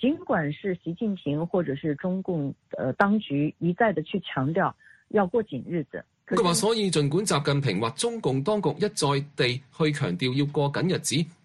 尽管是习近平或者是中共，呃，当局一再的去强调要过紧日子。佢话：所以，尽管习近平或中共当局一再地去强调要过紧日子，